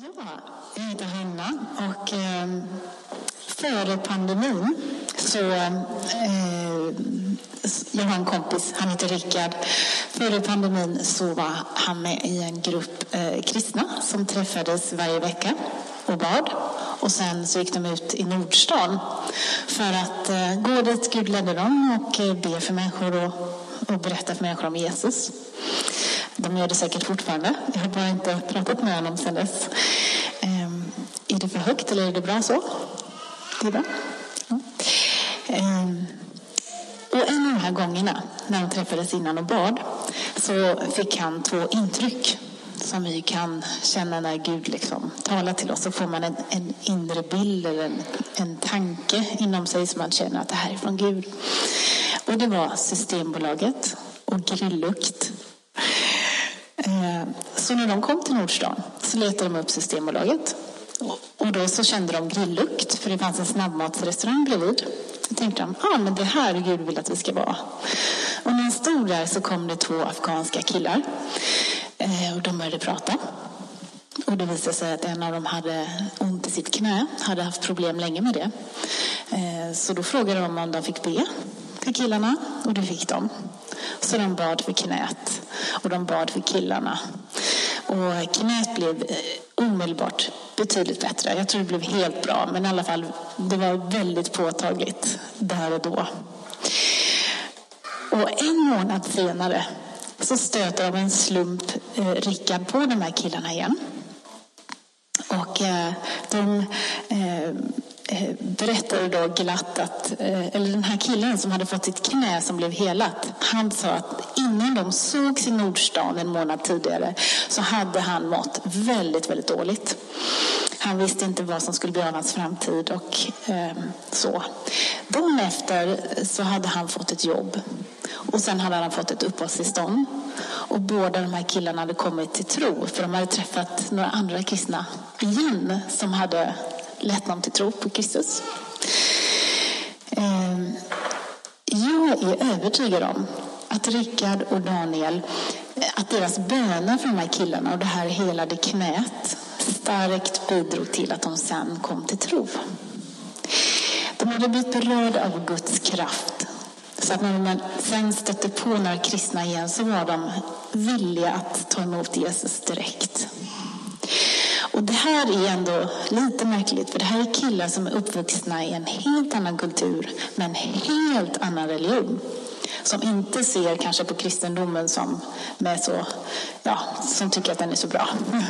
Ja, jag heter Hanna och eh, före pandemin så eh, jag har en kompis, han heter Rickard. Före pandemin så var han med i en grupp eh, kristna som träffades varje vecka och bad. Och sen så gick de ut i Nordstan för att eh, gå dit Gud ledde dem och eh, be för människor och, och berätta för människor om Jesus. De gör det säkert fortfarande. Jag har bara inte pratat med honom sedan dess. Ehm, är det för högt eller är det bra så? Det är bra. Ja. Ehm, och en av de här gångerna när de träffades innan och bad så fick han två intryck som vi kan känna när Gud liksom talar till oss. Så får man en, en inre bild eller en, en tanke inom sig som man känner att det här är från Gud. Och det var Systembolaget och grillukt Eh, så när de kom till Nordstan så letade de upp Systembolaget. Och då så kände de grillukt, för det fanns en snabbmatsrestaurang bredvid. Då tänkte de, ja ah, men det här Gud vill att vi ska vara. Och när de stod där så kom det två afghanska killar. Eh, och de började prata. Och det visade sig att en av dem hade ont i sitt knä, hade haft problem länge med det. Eh, så då frågade de om de fick be till killarna och det fick de. Så de bad för knät och de bad för killarna. Och knät blev eh, omedelbart betydligt bättre. Jag tror det blev helt bra, men i alla fall, det var väldigt påtagligt där och då. Och en månad senare så stöter av en slump eh, Rickard på de här killarna igen. Och eh, de Eh, Eh, berättade då glatt att, eh, eller den här killen som hade fått sitt knä som blev helat, han sa att innan de sågs i Nordstan en månad tidigare så hade han mått väldigt, väldigt dåligt. Han visste inte vad som skulle bli av hans framtid och eh, så. Dagen efter så hade han fått ett jobb och sen hade han fått ett uppehållstillstånd. Och båda de här killarna hade kommit till tro för de hade träffat några andra kristna igen som hade lett någon till tro på Kristus. Ehm, jag är övertygad om att Rickard och Daniel, att deras böner för de här killarna och det här helade knät starkt bidrog till att de sen kom till tro. De hade blivit berörda av Guds kraft. Så att när man sen stötte på några kristna igen så var de villiga att ta emot Jesus direkt. Och det här är ändå lite märkligt, för det här är killar som är uppvuxna i en helt annan kultur med en helt annan religion. Som inte ser kanske på kristendomen som, med så, ja, som tycker att den är så bra.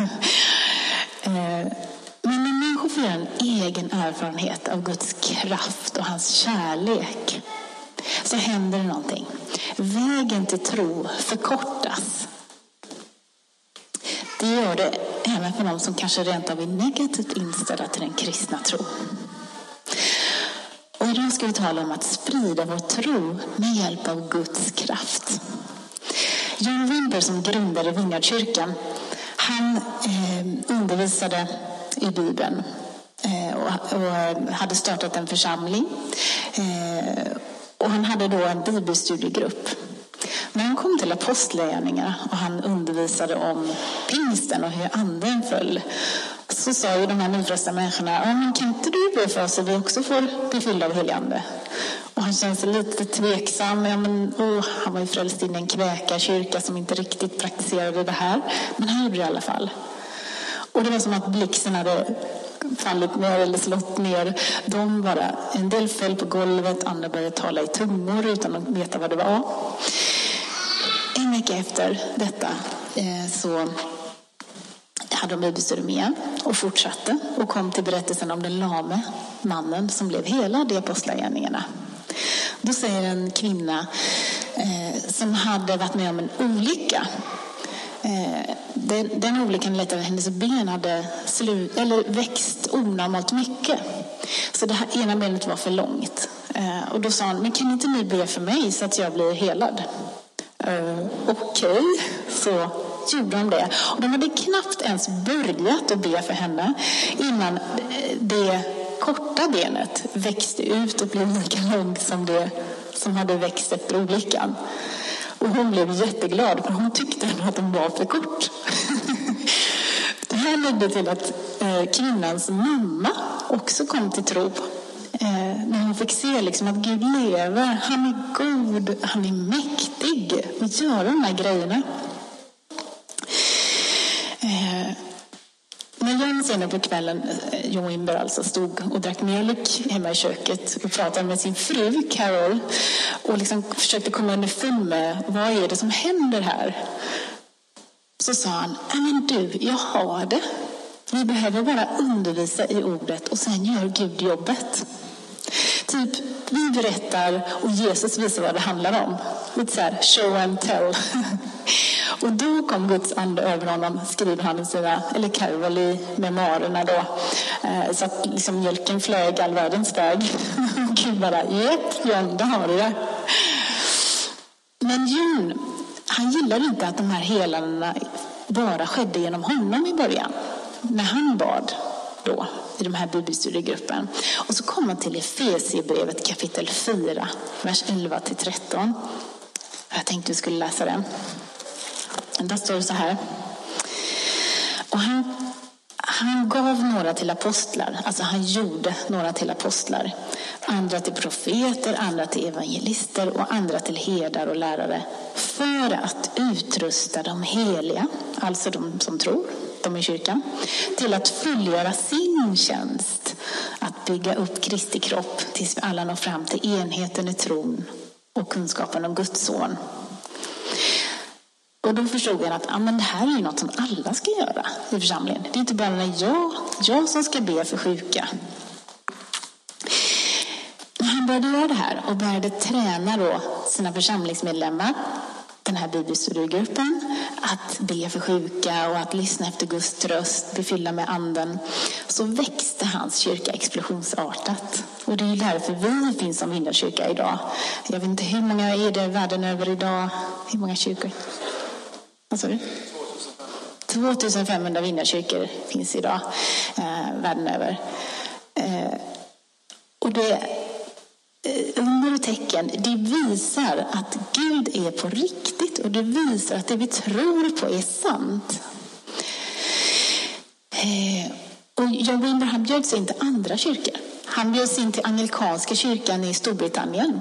Eh, men när människor får en egen erfarenhet av Guds kraft och hans kärlek så händer det någonting. Vägen till tro förkortas. Det gör det även för de som kanske rent av är negativt inställda till den kristna tron. Och idag ska vi tala om att sprida vår tro med hjälp av Guds kraft. John Wimber som grundade Vingardkyrkan, han eh, undervisade i Bibeln eh, och, och, hade startat en församling. Eh, och han hade då en bibelstudiegrupp när han kom till apostlagärningarna och han undervisade om pingsten och hur anden föll så sa ju de här nyfrälsta människorna, ja, men kan inte du be för oss så vi också får bli fyllda av heligande? Och han kände sig lite tveksam. Ja, men, oh, han var ju frälst in i en kväkarkyrka som inte riktigt praktiserade det här. Men han gjorde det i alla fall. Och det var som att blixten hade fallit ner eller slått ner. De bara, en del föll på golvet, andra började tala i tungor utan att veta vad det var. En vecka efter detta eh, så hade de bibelstudium igen och fortsatte och kom till berättelsen om den lame mannen som blev helad i Apostlagärningarna. Då säger en kvinna eh, som hade varit med om en olycka eh, den, den olyckan ledde att hennes ben hade slut, eller växt onormalt mycket. Så det här ena benet var för långt. Eh, och då sa hon, men kan inte ni be för mig så att jag blir helad? Eh, Okej, okay. så gjorde de det. Och de hade knappt ens börjat att be för henne innan eh, det korta benet växte ut och blev lika långt som det som hade växt efter olyckan. Och hon blev jätteglad för hon tyckte att den var för kort. Det här ledde till att eh, kvinnans mamma också kom till tro. Eh, när hon fick se liksom att Gud lever, han är god, han är mäktig att göra de här grejerna. Eh, när Jan senare på kvällen, eh, John alltså, stod och drack mjölk hemma i köket och pratade med sin fru Carol och liksom försökte komma underfund med vad är det som händer här. Så sa han, men du, jag har det. Vi behöver bara undervisa i ordet och sen gör Gud jobbet. Typ, vi berättar och Jesus visar vad det handlar om. Lite så här, show and tell. Och då kom Guds ande över honom, skriver han i sina, eller Carol i memoarerna då. Eh, så att liksom mjölken flög all världens väg. Och Gud bara, japp John, då har du det. Men Jon, han gillade inte att de här helandena bara skedde genom honom i början. När han bad då i de här bibelstudiegruppen. Och så kommer man till Efesierbrevet kapitel 4, vers 11 till 13. Jag tänkte vi skulle läsa den. Där står det så här. Och han, han gav några till apostlar, alltså han gjorde några till apostlar. Andra till profeter, andra till evangelister och andra till herdar och lärare. För att utrusta de heliga, alltså de som tror, de i kyrkan, till att fullgöra sin tjänst. Att bygga upp Kristi kropp tills vi alla når fram till enheten i tron och kunskapen om Guds son. Och då förstod jag att ah, men det här är ju något som alla ska göra i församlingen. Det är inte bara när jag, jag som ska be för sjuka. Han började göra det här och började träna då sina församlingsmedlemmar, den här bibelstudiegruppen, att be för sjuka och att lyssna efter Guds tröst, bli fyllda med anden, så växte hans kyrka explosionsartat. Och det är därför vi finns som Vindarkyrka idag. Jag vet inte hur många är det världen över idag? Hur många kyrkor? Vad sa du? 2500 vinnarkyrkor finns idag eh, världen över. Eh, och det Eh, under och tecken, det visar att Gud är på riktigt och det visar att det vi tror på är sant. Eh, och John Wimber bjöds in till andra kyrkor. Han bjöds in till anglikanska kyrkan i Storbritannien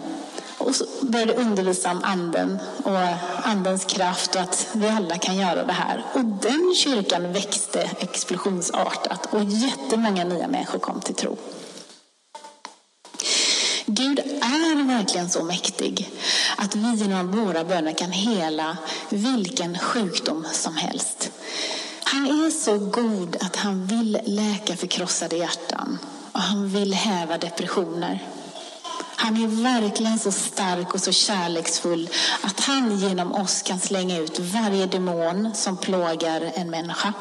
och så började undervisa om anden och andens kraft och att vi alla kan göra det här. Och den kyrkan växte explosionsartat och jättemånga nya människor kom till tro. Gud är verkligen så mäktig att vi genom våra böner kan hela vilken sjukdom som helst. Han är så god att han vill läka förkrossade hjärtan och han vill häva depressioner. Han är verkligen så stark och så kärleksfull att han genom oss kan slänga ut varje demon som plågar en människa.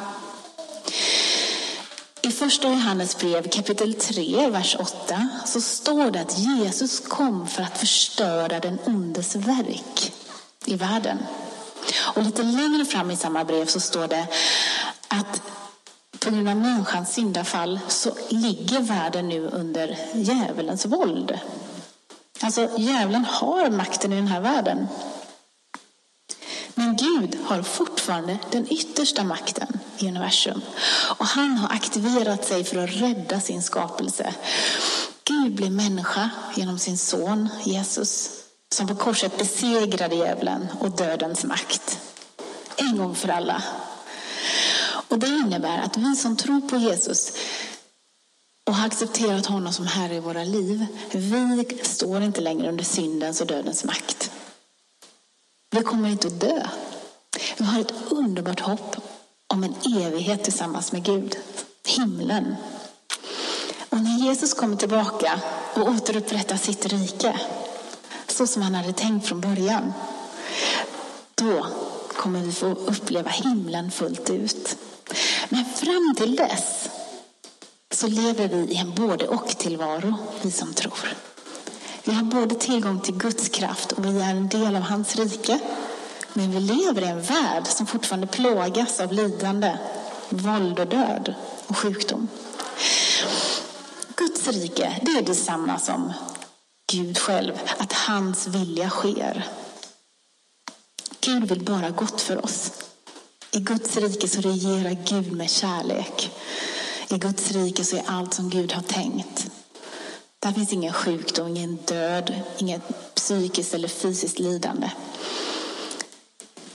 I första Johannes brev kapitel 3, vers 8 så står det att Jesus kom för att förstöra den ondes verk i världen. Och lite längre fram i samma brev så står det att på grund av människans syndafall så ligger världen nu under djävulens våld. Alltså djävulen har makten i den här världen. Men Gud har fortfarande den yttersta makten i universum. Och han har aktiverat sig för att rädda sin skapelse. Gud blev människa genom sin son Jesus som på korset besegrade djävulen och dödens makt. En gång för alla. Och Det innebär att vi som tror på Jesus och har accepterat honom som Herre i våra liv, vi står inte längre under syndens och dödens makt. Vi kommer inte att dö. Vi har ett underbart hopp om en evighet tillsammans med Gud, himlen. Och när Jesus kommer tillbaka och återupprättar sitt rike, så som han hade tänkt från början, då kommer vi få uppleva himlen fullt ut. Men fram till dess så lever vi i en både och tillvaro, vi som tror. Vi har både tillgång till Guds kraft och vi är en del av hans rike. Men vi lever i en värld som fortfarande plågas av lidande, våld och död och sjukdom. Guds rike, det är detsamma som Gud själv, att hans vilja sker. Gud vill bara gott för oss. I Guds rike så regerar Gud med kärlek. I Guds rike så är allt som Gud har tänkt. Där finns ingen sjukdom, ingen död, inget psykiskt eller fysiskt lidande.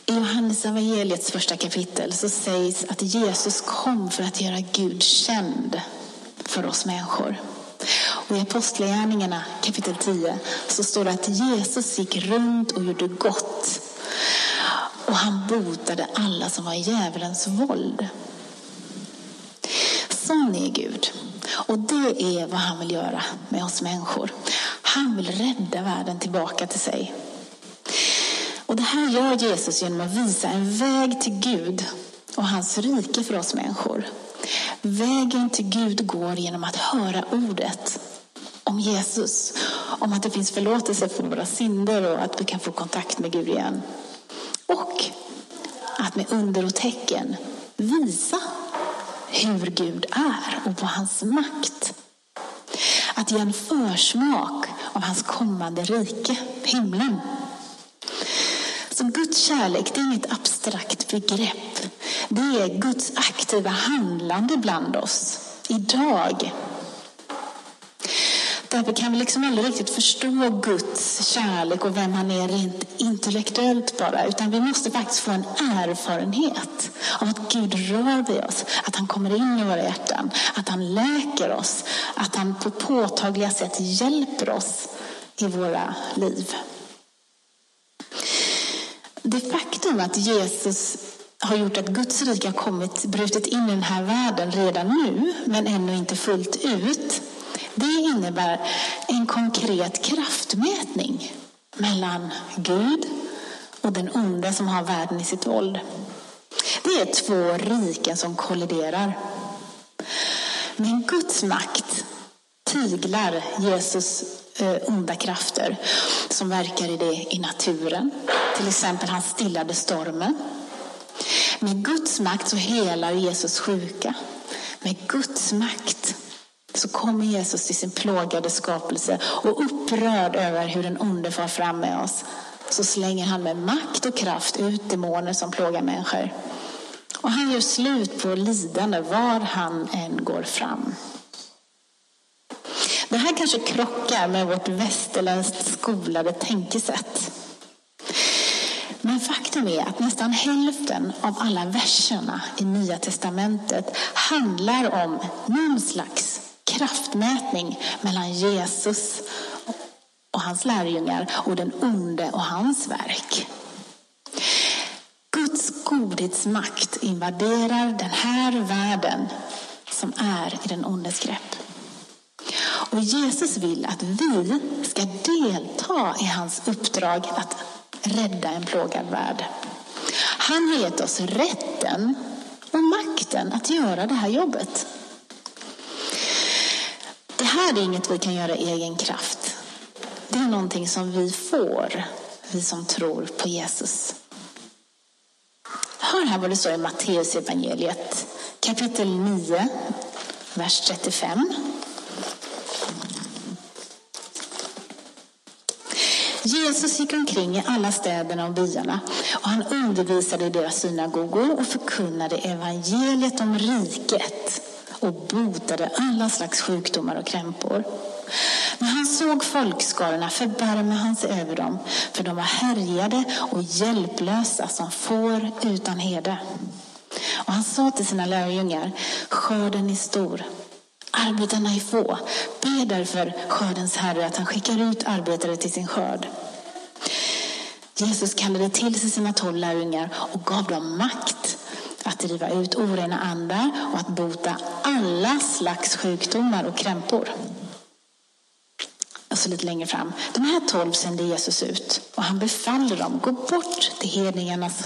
I Johannes evangeliets första kapitel så sägs att Jesus kom för att göra Gud känd för oss människor. Och I Apostlagärningarna kapitel 10 så står det att Jesus gick runt och gjorde gott. Och han botade alla som var i djävulens våld. Sån är Gud. Och det är vad han vill göra med oss människor. Han vill rädda världen tillbaka till sig. Och det här gör Jesus genom att visa en väg till Gud och hans rike för oss människor. Vägen till Gud går genom att höra ordet om Jesus. Om att det finns förlåtelse för våra synder och att vi kan få kontakt med Gud igen. Och att med under och tecken visa hur Gud är och på hans makt. Att ge en försmak av hans kommande rike, himlen. Så Guds kärlek det är inget abstrakt begrepp. Det är Guds aktiva handlande bland oss, idag. Därför kan vi liksom aldrig riktigt förstå Guds kärlek och vem han är rent intellektuellt bara. Utan vi måste faktiskt få en erfarenhet av att Gud rör vid oss. Att han kommer in i våra hjärtan. Att han läker oss. Att han på påtagliga sätt hjälper oss i våra liv. Det faktum att Jesus har gjort att Guds rike har kommit, brutit in i den här världen redan nu, men ännu inte fullt ut. Det innebär en konkret kraftmätning mellan Gud och den onde som har världen i sitt våld. Det är två riken som kolliderar. Men Guds makt tyglar Jesus eh, onda krafter som verkar i det i naturen. Till exempel han stillade stormen. Med Guds makt så helar Jesus sjuka. Med Guds makt så kommer Jesus till sin plågade skapelse och upprörd över hur den onde far fram med oss så slänger han med makt och kraft ut demoner som plågar människor. Och han gör slut på lidande var han än går fram. Det här kanske krockar med vårt västerländskt skolade tänkesätt. Men faktum är att nästan hälften av alla verserna i Nya Testamentet handlar om någon slags kraftmätning mellan Jesus och hans lärjungar och den onde och hans verk. Guds godhetsmakt invaderar den här världen som är i den ondes grepp. Och Jesus vill att vi ska delta i hans uppdrag att rädda en plågad värld. Han har gett oss rätten och makten att göra det här jobbet. Det här är inget vi kan göra i egen kraft. Det är någonting som vi får, vi som tror på Jesus. Hör här vad det står i Matteus evangeliet kapitel 9, vers 35. Jesus gick omkring i alla städerna och byarna och han undervisade i deras synagogor och förkunnade evangeliet om riket och botade alla slags sjukdomar och krämpor. När han såg folkskarorna förbarmade han sig över dem, för de var härjade och hjälplösa som får utan herde. Och han sa till sina lärjungar, skörden är stor, arbetarna är få. Be därför skördens herre att han skickar ut arbetare till sin skörd. Jesus kallade till sig sina tolv lärjungar och gav dem makt att driva ut orena andar och att bota alla slags sjukdomar och krämpor. Och så lite längre fram. De här tolv sände Jesus ut och han befaller dem, gå bort till hedningarnas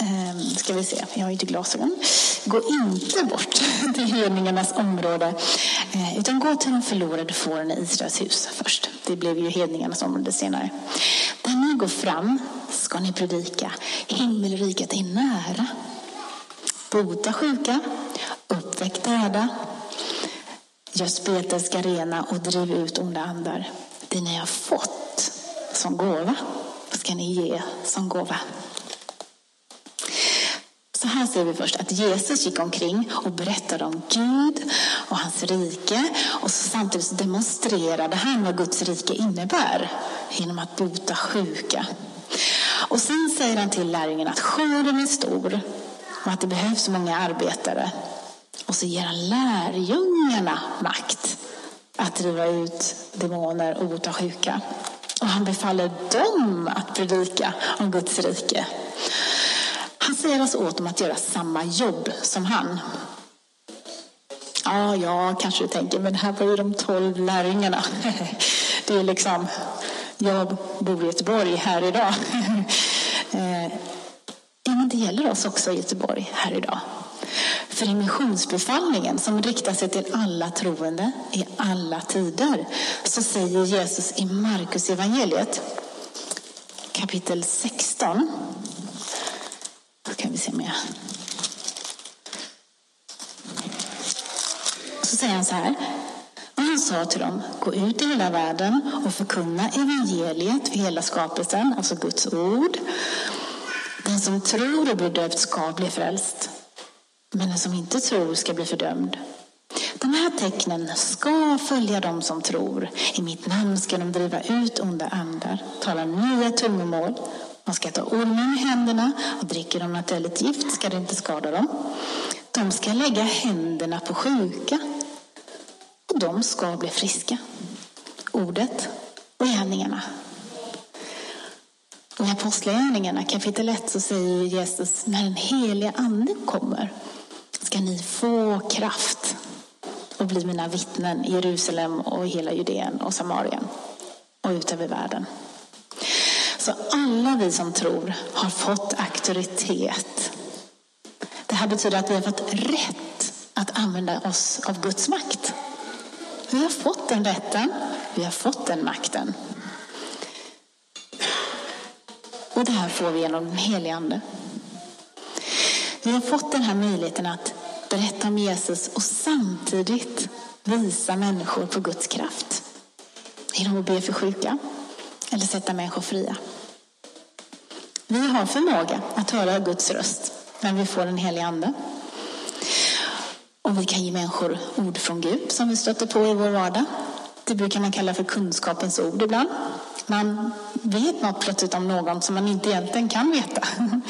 Um, ska vi se, jag har inte glasögon. Gå inte bort till hedningarnas område, eh, utan gå till de förlorade fåren i Israels hus först. Det blev ju hedningarnas område senare. Där ni går fram ska ni predika, himmelriket är nära. Bota sjuka, uppväck döda, gör spetälska rena och driv ut onda andar. Det ni har fått som gåva ska ni ge som gåva. Så här ser vi först att Jesus gick omkring och berättade om Gud och hans rike. Och så samtidigt demonstrerade han vad Guds rike innebär genom att bota sjuka. Och sen säger han till lärjungen att skörden är stor om att det behövs många arbetare. Och så ger han lärjungarna makt att driva ut demoner och bota sjuka. Och han befaller dem att predika om Guds rike. Han säger alltså åt dem att göra samma jobb som han. Ja, ja, kanske du tänker, men här var ju de tolv lärjungarna. Det är liksom, jag bor i Göteborg här idag. Eh, men det gäller oss också i Göteborg här idag. För i missionsbefallningen som riktar sig till alla troende i alla tider så säger Jesus i Markus evangeliet kapitel 16. Då kan vi se mer. Så säger han så här. Och han sa till dem, gå ut i hela världen och förkunna evangeliet för hela skapelsen, alltså Guds ord. Den som tror och blir döpt ska bli frälst. Men den som inte tror ska bli fördömd. De här tecknen ska följa dem som tror. I mitt namn ska de driva ut onda andar, tala nya tungomål. De ska ta ormen i händerna och dricker de naturligt gift ska det inte skada dem. De ska lägga händerna på sjuka och de ska bli friska. Ordet och gärningarna. I Apostlagärningarna kapitel 1 så säger Jesus när den heliga ande kommer ska ni få kraft och bli mina vittnen i Jerusalem och hela Judeen och Samarien och ut över världen. Så alla vi som tror har fått auktoritet. Det här betyder att vi har fått rätt att använda oss av Guds makt. Vi har fått den rätten, vi har fått den makten. Och det här får vi genom den helige Ande. Vi har fått den här möjligheten att berätta om Jesus och samtidigt visa människor på Guds kraft. Genom att be för sjuka eller sätta människor fria. Vi har förmåga att höra Guds röst när vi får en helig ande. Och vi kan ge människor ord från Gud som vi stöter på i vår vardag. Det brukar man kalla för kunskapens ord ibland. Man vet något plötsligt om någon som man inte egentligen kan veta.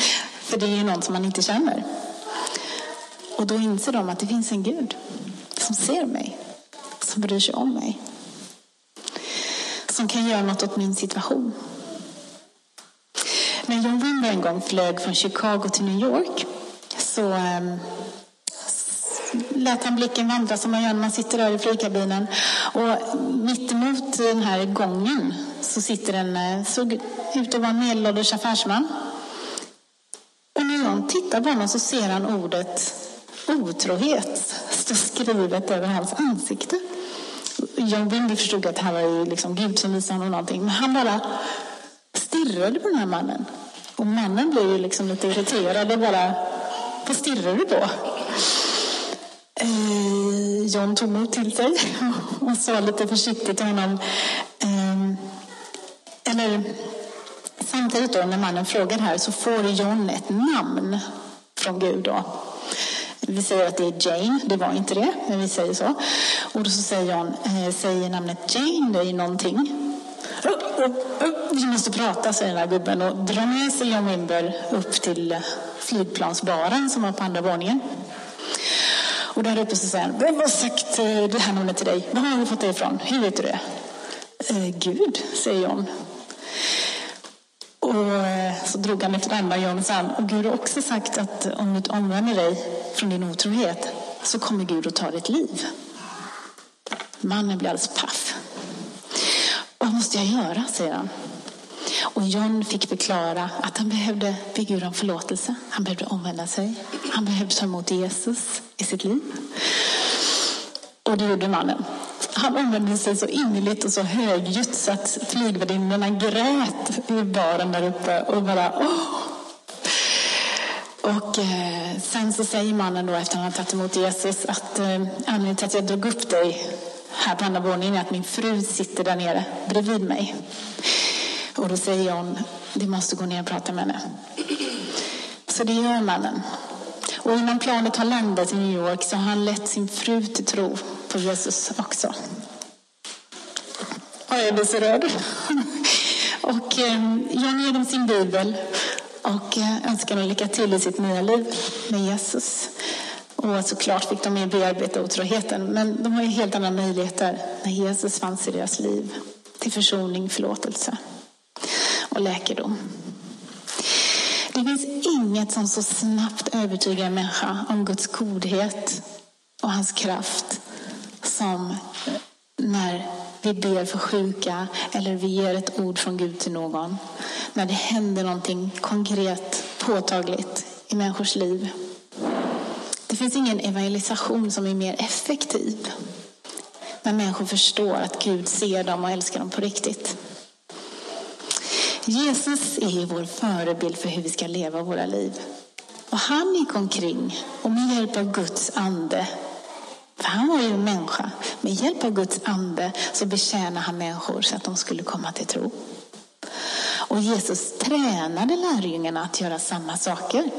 För det är ju någon som man inte känner. Och då inser de att det finns en Gud som ser mig, som bryr sig om mig. Som kan göra något åt min situation. När John Wimber en gång flög från Chicago till New York så ehm, lät han blicken vandra som man gör när man sitter där i flygkabinen. Och mittemot den här gången så sitter en, eh, såg ut att vara en medelålders affärsman. Och när John tittar på honom så ser han ordet otrohet stå skrivet över hans ansikte. John Wimby förstod att det här var ju liksom Gud som visade honom någonting. Men han bara stirrade på den här mannen. Och mannen blev ju liksom lite irriterad och bara, vad stirrar du på? Eh, John tog mod till sig och sa lite försiktigt till honom, eh, eller samtidigt då när mannen frågar här så får John ett namn från Gud då. Vi säger att det är Jane, det var inte det, men vi säger så. Och då så säger John, eh, säger namnet Jane dig någonting? Vi måste prata, säger den här gubben och drar med sig John Wimber upp till flygplansbaren som var på andra våningen. Och där uppe så säger han, vem har sagt eh, det här namnet till dig? Var har du fått det ifrån? Hur vet du det? Eh, Gud, säger John. Och eh, så drog han efter andra John och sa, och Gud har också sagt att om du omvänder dig från din otrohet så kommer Gud att ta ditt liv. Mannen blir alldeles paff. Vad måste jag göra, säger han. Och John fick förklara att han behövde be Gud om förlåtelse. Han behövde omvända sig. Han behövde ta emot Jesus i sitt liv. Och det gjorde mannen. Han omvände sig så innerligt och så högljutt så att flygvärdinnorna grät i baren där uppe och bara åh. Och eh, sen så säger mannen då efter att han har tagit emot Jesus att eh, anledningen till att jag drog upp dig här på andra våningen är att min fru sitter där nere bredvid mig. Och då säger John, du måste gå ner och prata med henne. Så det gör mannen. Och innan planet har landat i New York så har han lett sin fru till tro på Jesus också. Och jag blir så rörd. Och eh, ger dem sin bibel och eh, önskar dem lycka till i sitt nya liv med Jesus. Och såklart fick de med bearbeta otroheten, men de har ju helt andra möjligheter när Jesus fanns i deras liv. Till försoning, förlåtelse och läkedom. Det finns inget som så snabbt övertygar en människa om Guds godhet och hans kraft som när vi ber för sjuka eller vi ger ett ord från Gud till någon. När det händer någonting konkret, påtagligt i människors liv. Det finns ingen evangelisation som är mer effektiv. När människor förstår att Gud ser dem och älskar dem på riktigt. Jesus är vår förebild för hur vi ska leva våra liv. Och han gick omkring och med hjälp av Guds ande, för han var ju en människa, med hjälp av Guds ande så betjänade han människor så att de skulle komma till tro. Och Jesus tränade lärjungarna att göra samma saker.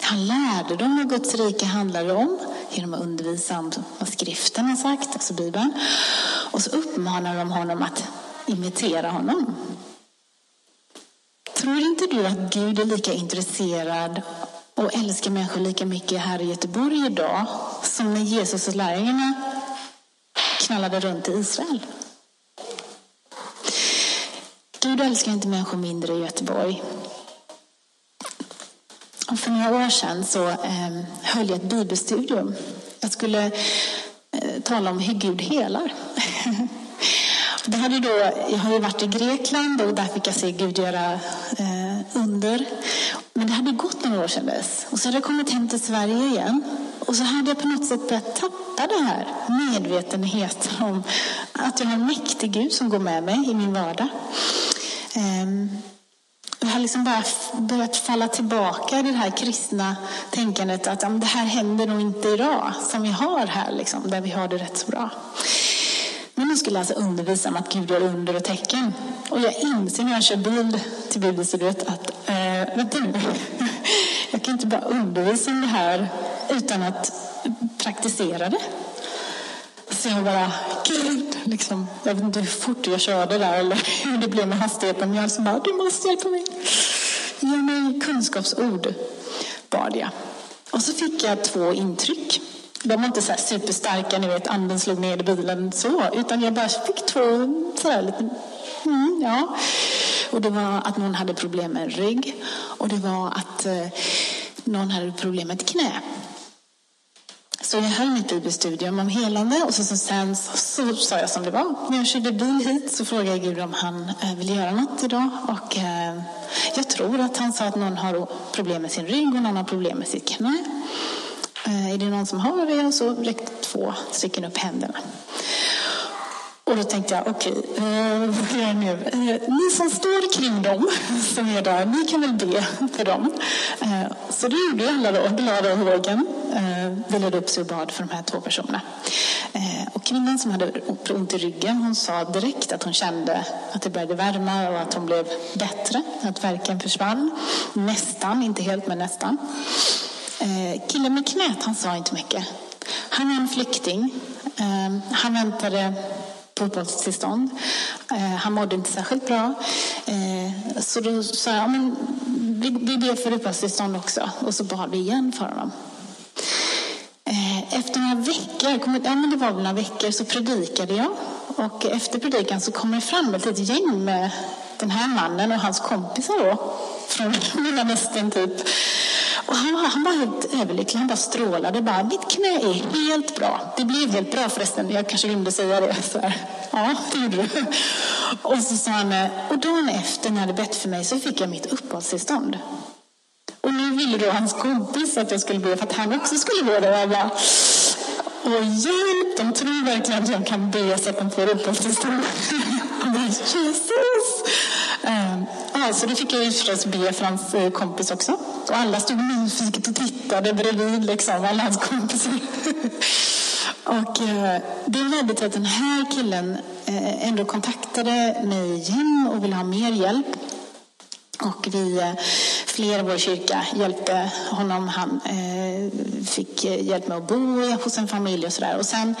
Han lärde dem vad Guds rike handlade om genom att undervisa om vad skriften har sagt, alltså Bibeln. Och så uppmanade de honom att imitera honom. Tror inte du att Gud är lika intresserad och älskar människor lika mycket här i Göteborg idag som när Jesus och lärjungarna knallade runt i Israel? Gud älskar inte människor mindre i Göteborg. Och för några år sedan så eh, höll jag ett bibelstudium. Jag skulle eh, tala om hur Gud helar. Det hade då, jag har ju varit i Grekland och där fick jag se Gud göra eh, under. Men det hade gått några år sedan dess. Och så hade jag kommit hem till Sverige igen. Och så hade jag på något sätt börjat tappa det här medvetenheten om att jag har en mäktig Gud som går med mig i min vardag. Ehm, jag har liksom bara börjat falla tillbaka i det här kristna tänkandet att det här händer nog inte idag, som vi har här, liksom, där vi har det rätt så bra. Men nu skulle alltså undervisa om att Gud gör under och tecken. Och jag inser när jag kör bil till bibelstudiet att, eh, vänta nu, jag kan inte bara undervisa om det här utan att praktisera det. Så jag bara, Gud, liksom, jag vet inte hur fort jag körde där eller hur det blev med hastigheten. Men jag liksom bara, du måste hjälpa mig. Ge mig kunskapsord, bad jag. Och så fick jag två intryck. De var inte så superstarka, ni vet, anden slog ner i bilen så, utan jag bara fick två så här lite, mm, ja. Och det var att någon hade problem med rygg och det var att eh, någon hade problem med ett knä. Så jag höll mitt bibelstudium om helande och så, så sen så, så, sa jag som det var. När jag körde bil hit så frågade jag Gud om han eh, ville göra något idag. Och eh, jag tror att han sa att någon har problem med sin rygg och någon har problem med sitt knä. Eh, är det någon som har det? Och så räckte två stycken upp händerna. Och då tänkte jag, okej, okay, vad gör jag nu? Eh, ni som står kring dem, som är där, ni kan väl be för dem. Så det gjorde alla då, glada och vågen. Eh, delade upp sig och bad för de här två personerna. Och kvinnan som hade ont i ryggen, hon sa direkt att hon kände att det började värma och att hon blev bättre, att verken försvann. Nästan, inte helt men nästan. Eh, killen med knät, han sa inte mycket. Han är en flykting. Eh, han väntade på uppehållstillstånd. Eh, han mådde inte särskilt bra. Eh, så då sa jag, men vi, vi ber för uppehållstillstånd också. Och så bad vi igen för honom. Eh, efter några veckor, ja, men det var väl några veckor, så predikade jag. Och efter predikan så kom det fram ett litet gäng med den här mannen och hans kompisar då. Från Mellanöstern typ. Och han, var, han var helt överlycklig, han bara strålade. Bara, Mitt knä är helt bra. Det blev helt bra förresten, jag kanske glömde säga det. Så här. Ja, det gjorde du. Och så sa han, och dagen efter när jag hade bett för mig så fick jag mitt uppehållstillstånd. Och nu ville då hans kompis att jag skulle be för att han också skulle be det. Och jag bara, Åh hjälp, de tror verkligen att jag kan be så att de får uppehållstillstånd. Jesus! Ja, så då fick jag ju förstås be för hans eh, kompis också. Och alla stod nyfiket och tittade bredvid, liksom, alla hans kompisar. och eh, det ledde till att den här killen eh, ändå kontaktade mig igen och ville ha mer hjälp. Och vi eh, fler i vår kyrka hjälpte honom. Han eh, fick eh, hjälp med att bo hos en familj och sådär. Och sen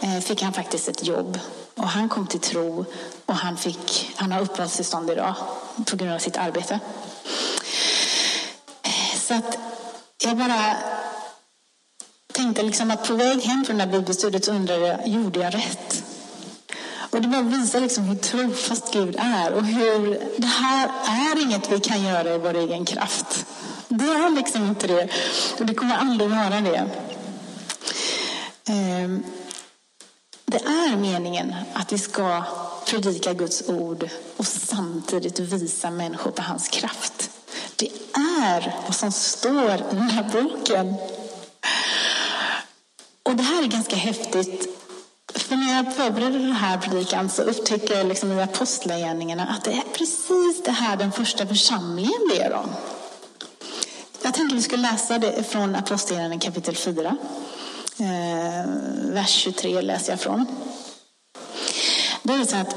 eh, fick han faktiskt ett jobb. Och han kom till tro och han, fick, han har uppehållstillstånd idag på grund av sitt arbete. Eh, så att jag bara tänkte liksom att på väg hem från det här bibelstudiet undrade jag, gjorde jag rätt? Och det bara visar liksom hur trofast Gud är och hur det här är inget vi kan göra i vår egen kraft. Det är liksom inte det. Och det kommer aldrig vara det. Ehm, det är meningen att vi ska predika Guds ord och samtidigt visa människor på hans kraft. Det är vad som står i den här boken. Och det här är ganska häftigt för när jag förberedde den här predikan så upptäcker jag liksom i apostlagärningarna att det är precis det här den första församlingen ber om. Jag tänkte vi skulle läsa det från Apostlagärningarna kapitel 4. Eh, vers 23 läser jag från. Det är så att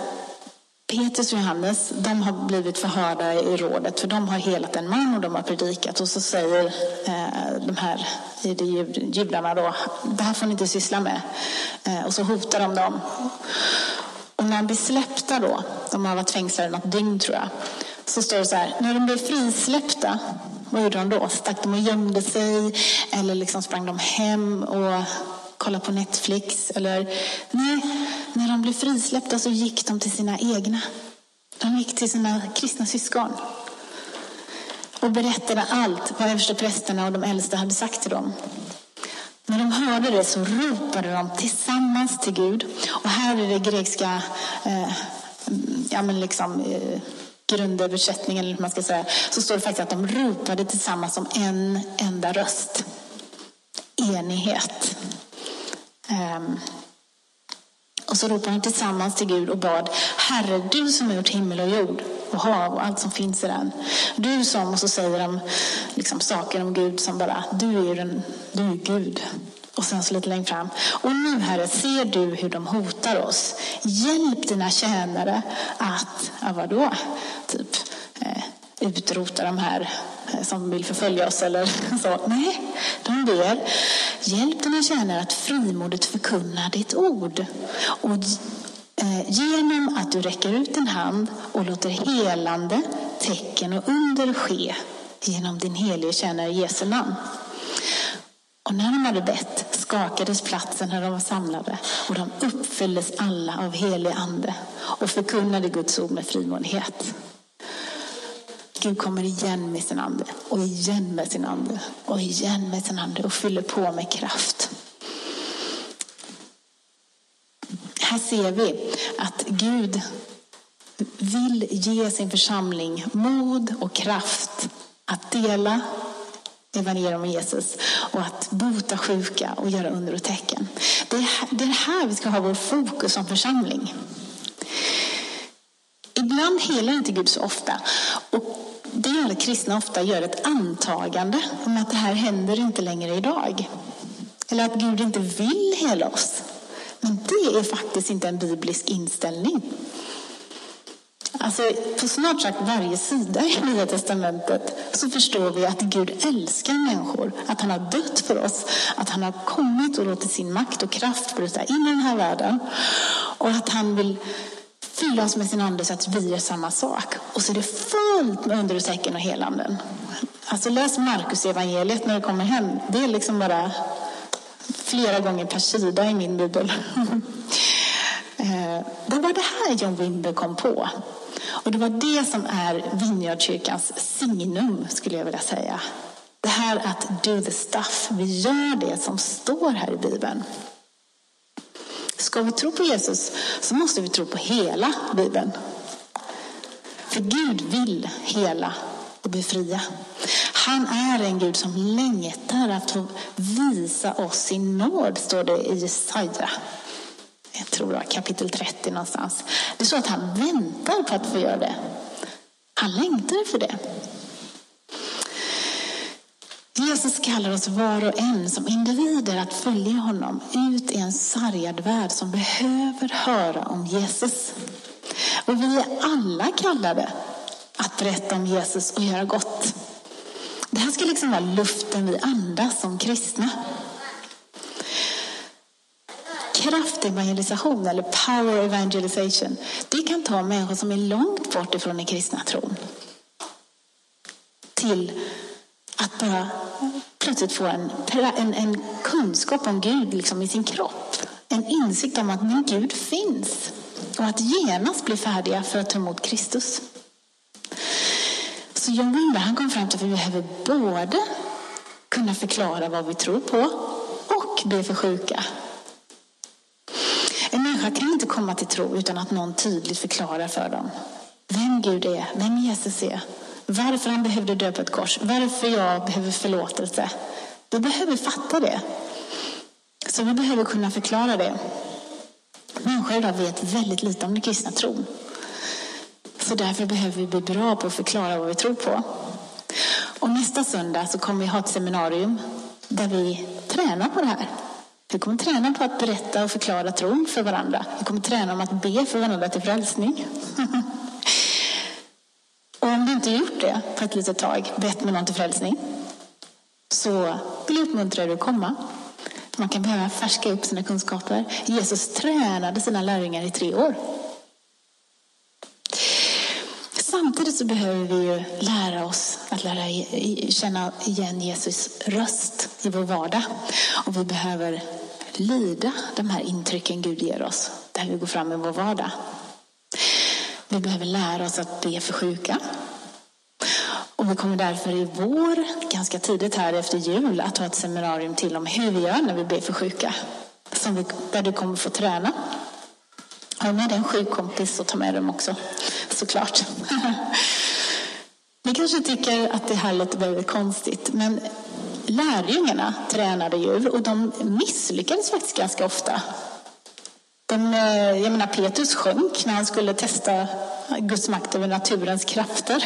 Petrus och Johannes, de har blivit förhörda i rådet för de har helat en man och de har predikat och så säger eh, de här judarna då, det här får ni inte syssla med. Eh, och så hotar de dem. Och när de blir släppta då, de har varit fängslade något dygn tror jag, så står det så här, när de blir frisläppta, vad gjorde de då? Stack de och gömde sig eller liksom sprang de hem och kollade på Netflix? Eller nej, när de blev frisläppta så gick de till sina egna. De gick till sina kristna syskon och berättade allt vad översteprästerna och de äldsta hade sagt till dem. När de hörde det så ropade de tillsammans till Gud. Och här är det grekiska eh, ja, men liksom, eh, grundöversättningen, eller hur man ska säga, så står det faktiskt att de ropade tillsammans som en enda röst. Enighet. Um, och så ropade de tillsammans till Gud och bad, Herre, du som har gjort himmel och jord och hav och allt som finns i den. Du som, och så säger de liksom saker om Gud som bara, du är, den, du är Gud. Och sen så lite längre fram. Och nu Herre, ser du hur de hotar oss. Hjälp dina tjänare att, ja vadå, typ eh, utrota de här eh, som vill förfölja oss eller så. Nej, de ber, hjälp dina tjänare att frimodigt förkunna ditt ord. Och eh, genom att du räcker ut din hand och låter helande, tecken och under ske genom din helige tjänare Jesu namn. Och när de hade bett skakades platsen när de var samlade och de uppfylldes alla av helig ande och förkunnade Guds ord med frimodighet. Gud kommer igen med sin ande och igen med sin ande och igen med sin ande och fyller på med kraft. Här ser vi att Gud vill ge sin församling mod och kraft att dela evangelium om Jesus och att bota sjuka och göra under och tecken. Det är, här vi ska ha vår fokus som församling. Ibland helar inte Gud så ofta. Och det gör att kristna ofta gör ett antagande om att det här händer inte längre idag. Eller att Gud inte vill hela oss. Men det är faktiskt inte en biblisk inställning. Alltså, på snart sagt varje sida i Nya Testamentet så förstår vi att Gud älskar människor. Att han har dött för oss. Att han har kommit och låtit sin makt och kraft bryta in i den här världen. Och att han vill fylla oss med sin ande så att vi gör samma sak. Och så är det fullt med under och och helanden. Alltså läs Markus evangeliet när du kommer hem. Det är liksom bara flera gånger per sida i min bibel. Eh, det var det här John Wimber kom på. Och det var det som är Vineyardkyrkans signum, skulle jag vilja säga. Det här att do the stuff. Vi gör det som står här i Bibeln. Ska vi tro på Jesus så måste vi tro på hela Bibeln. För Gud vill hela och befria. Han är en Gud som längtar att få visa oss sin nåd, står det i Jesaja jag tror det var kapitel 30 någonstans. Det står att han väntar på att få göra det. Han längtar för det. Jesus kallar oss var och en som individer att följa honom ut i en sargad värld som behöver höra om Jesus. Och vi är alla kallade att berätta om Jesus och göra gott. Det här ska liksom vara luften vi andas som kristna. Kraftevangelisation eller power evangelization, det kan ta människor som är långt bort ifrån den kristna tron till att bara plötsligt få en, en, en kunskap om Gud liksom i sin kropp. En insikt om att min Gud finns. Och att genast bli färdiga för att ta emot Kristus. Så John Wimber han kom fram till att vi behöver både kunna förklara vad vi tror på och be för sjuka. En människa kan inte komma till tro utan att någon tydligt förklarar för dem vem Gud är, vem Jesus är, varför han behövde dö på ett kors, varför jag behöver förlåtelse. Vi behöver fatta det. Så vi behöver kunna förklara det. Människor idag vet väldigt lite om den kristna tron. Så därför behöver vi bli bra på att förklara vad vi tror på. Och nästa söndag så kommer vi ha ett seminarium där vi tränar på det här. Vi kommer träna på att berätta och förklara tron för varandra. Vi kommer träna om att be för varandra till frälsning. och om du inte gjort det på ett litet tag, bett med någon till frälsning, så vill jag uppmuntra dig att komma. Man kan behöva färska upp sina kunskaper. Jesus tränade sina lärjungar i tre år. Samtidigt så behöver vi ju lära oss att lära känna igen Jesus röst i vår vardag. Och vi behöver lyda de här intrycken Gud ger oss där vi går fram i vår vardag. Vi behöver lära oss att be för sjuka. Och vi kommer därför i vår, ganska tidigt här efter jul, att ha ett seminarium till om hur vi gör när vi ber för sjuka. Som vi, där du kommer få träna. Har du med dig en sjuk kompis så ta med dem också, såklart. Ni kanske tycker att det här låter väldigt konstigt, men lärjungarna tränade djur och de misslyckades faktiskt ganska ofta. De, eh, jag menar, Petrus sjönk när han skulle testa Guds makt över naturens krafter.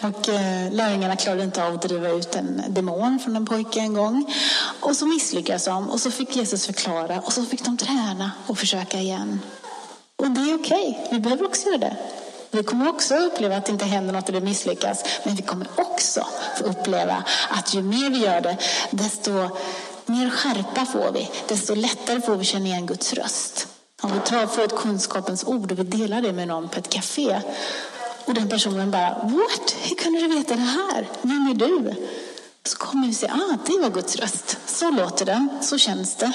Och eh, lärjungarna klarade inte av att driva ut en demon från en pojke en gång. Och så misslyckades de och så fick Jesus förklara och så fick de träna och försöka igen. Och det är okej, okay. vi behöver också göra det. Vi kommer också uppleva att det inte händer något och det misslyckas. Men vi kommer också få uppleva att ju mer vi gör det, desto mer skärpa får vi. Desto lättare får vi känna igen Guds röst. Om vi tar, för ett kunskapens ord och vi delar det med någon på ett café och den personen bara, what? Hur kunde du veta det här? Vem är du? Så kommer vi se, ah, det var Guds röst. Så låter den, så känns det.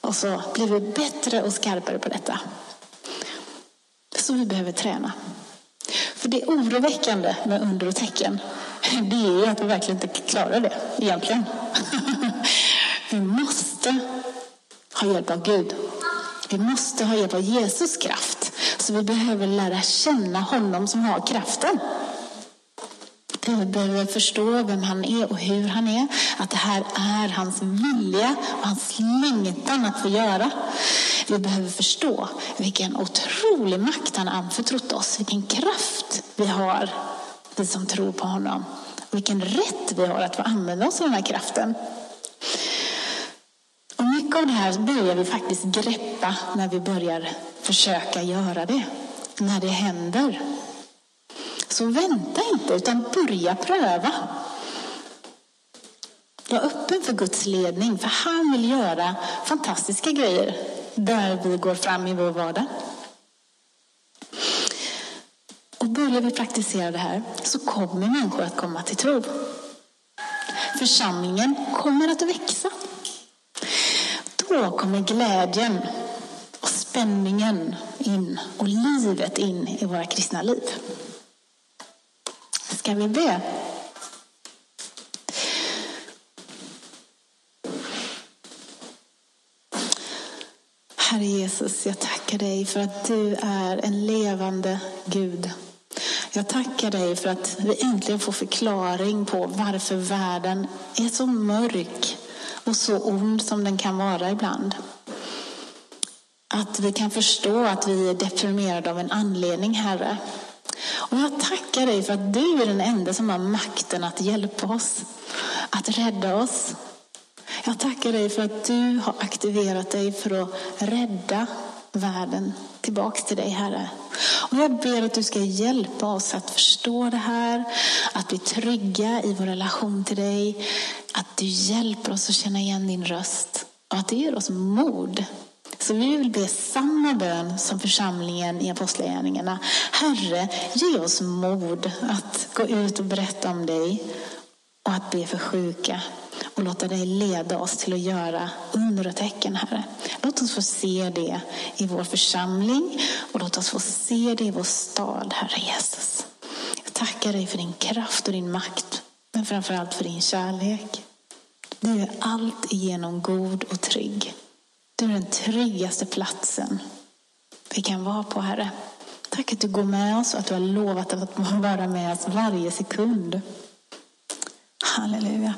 Och så blir vi bättre och skarpare på detta. Så vi behöver träna. För det oroväckande med under och tecken, det är ju att vi verkligen inte klarar det egentligen. Vi måste ha hjälp av Gud. Vi måste ha hjälp av Jesus kraft. Så vi behöver lära känna honom som har kraften. Vi behöver förstå vem han är och hur han är. Att det här är hans vilja och hans längtan att få göra. Vi behöver förstå vilken otrolig makt han har anförtrott oss. Vilken kraft vi har, vi som tror på honom. Och vilken rätt vi har att få använda oss av den här kraften. Och mycket av det här börjar vi faktiskt greppa när vi börjar försöka göra det. När det händer. Så vänta inte, utan börja pröva. Var öppen för Guds ledning, för han vill göra fantastiska grejer där vi går fram i vår vardag. Och börjar vi praktisera det här så kommer människor att komma till tro. Församlingen kommer att växa. Då kommer glädjen och spänningen in och livet in i våra kristna liv. Ska vi be? Herre Jesus, jag tackar dig för att du är en levande Gud. Jag tackar dig för att vi äntligen får förklaring på varför världen är så mörk och så ond som den kan vara ibland. Att vi kan förstå att vi är deprimerade av en anledning, Herre. Och jag tackar dig för att du är den enda som har makten att hjälpa oss, att rädda oss. Jag tackar dig för att du har aktiverat dig för att rädda världen tillbaks till dig, Herre. Och jag ber att du ska hjälpa oss att förstå det här, att bli trygga i vår relation till dig, att du hjälper oss att känna igen din röst och att du ger oss mod. Så vi vill be samma bön som församlingen i Apostlagärningarna. Herre, ge oss mod att gå ut och berätta om dig och att be för sjuka och låta dig leda oss till att göra under och tecken, Herre. Låt oss få se det i vår församling och låt oss få se det i vår stad, Herre Jesus. Jag tackar dig för din kraft och din makt, men framförallt för din kärlek. Du är allt igenom god och trygg. Du är den tryggaste platsen vi kan vara på, Herre. Tack att du går med oss och att du har lovat att vara med oss varje sekund. Halleluja.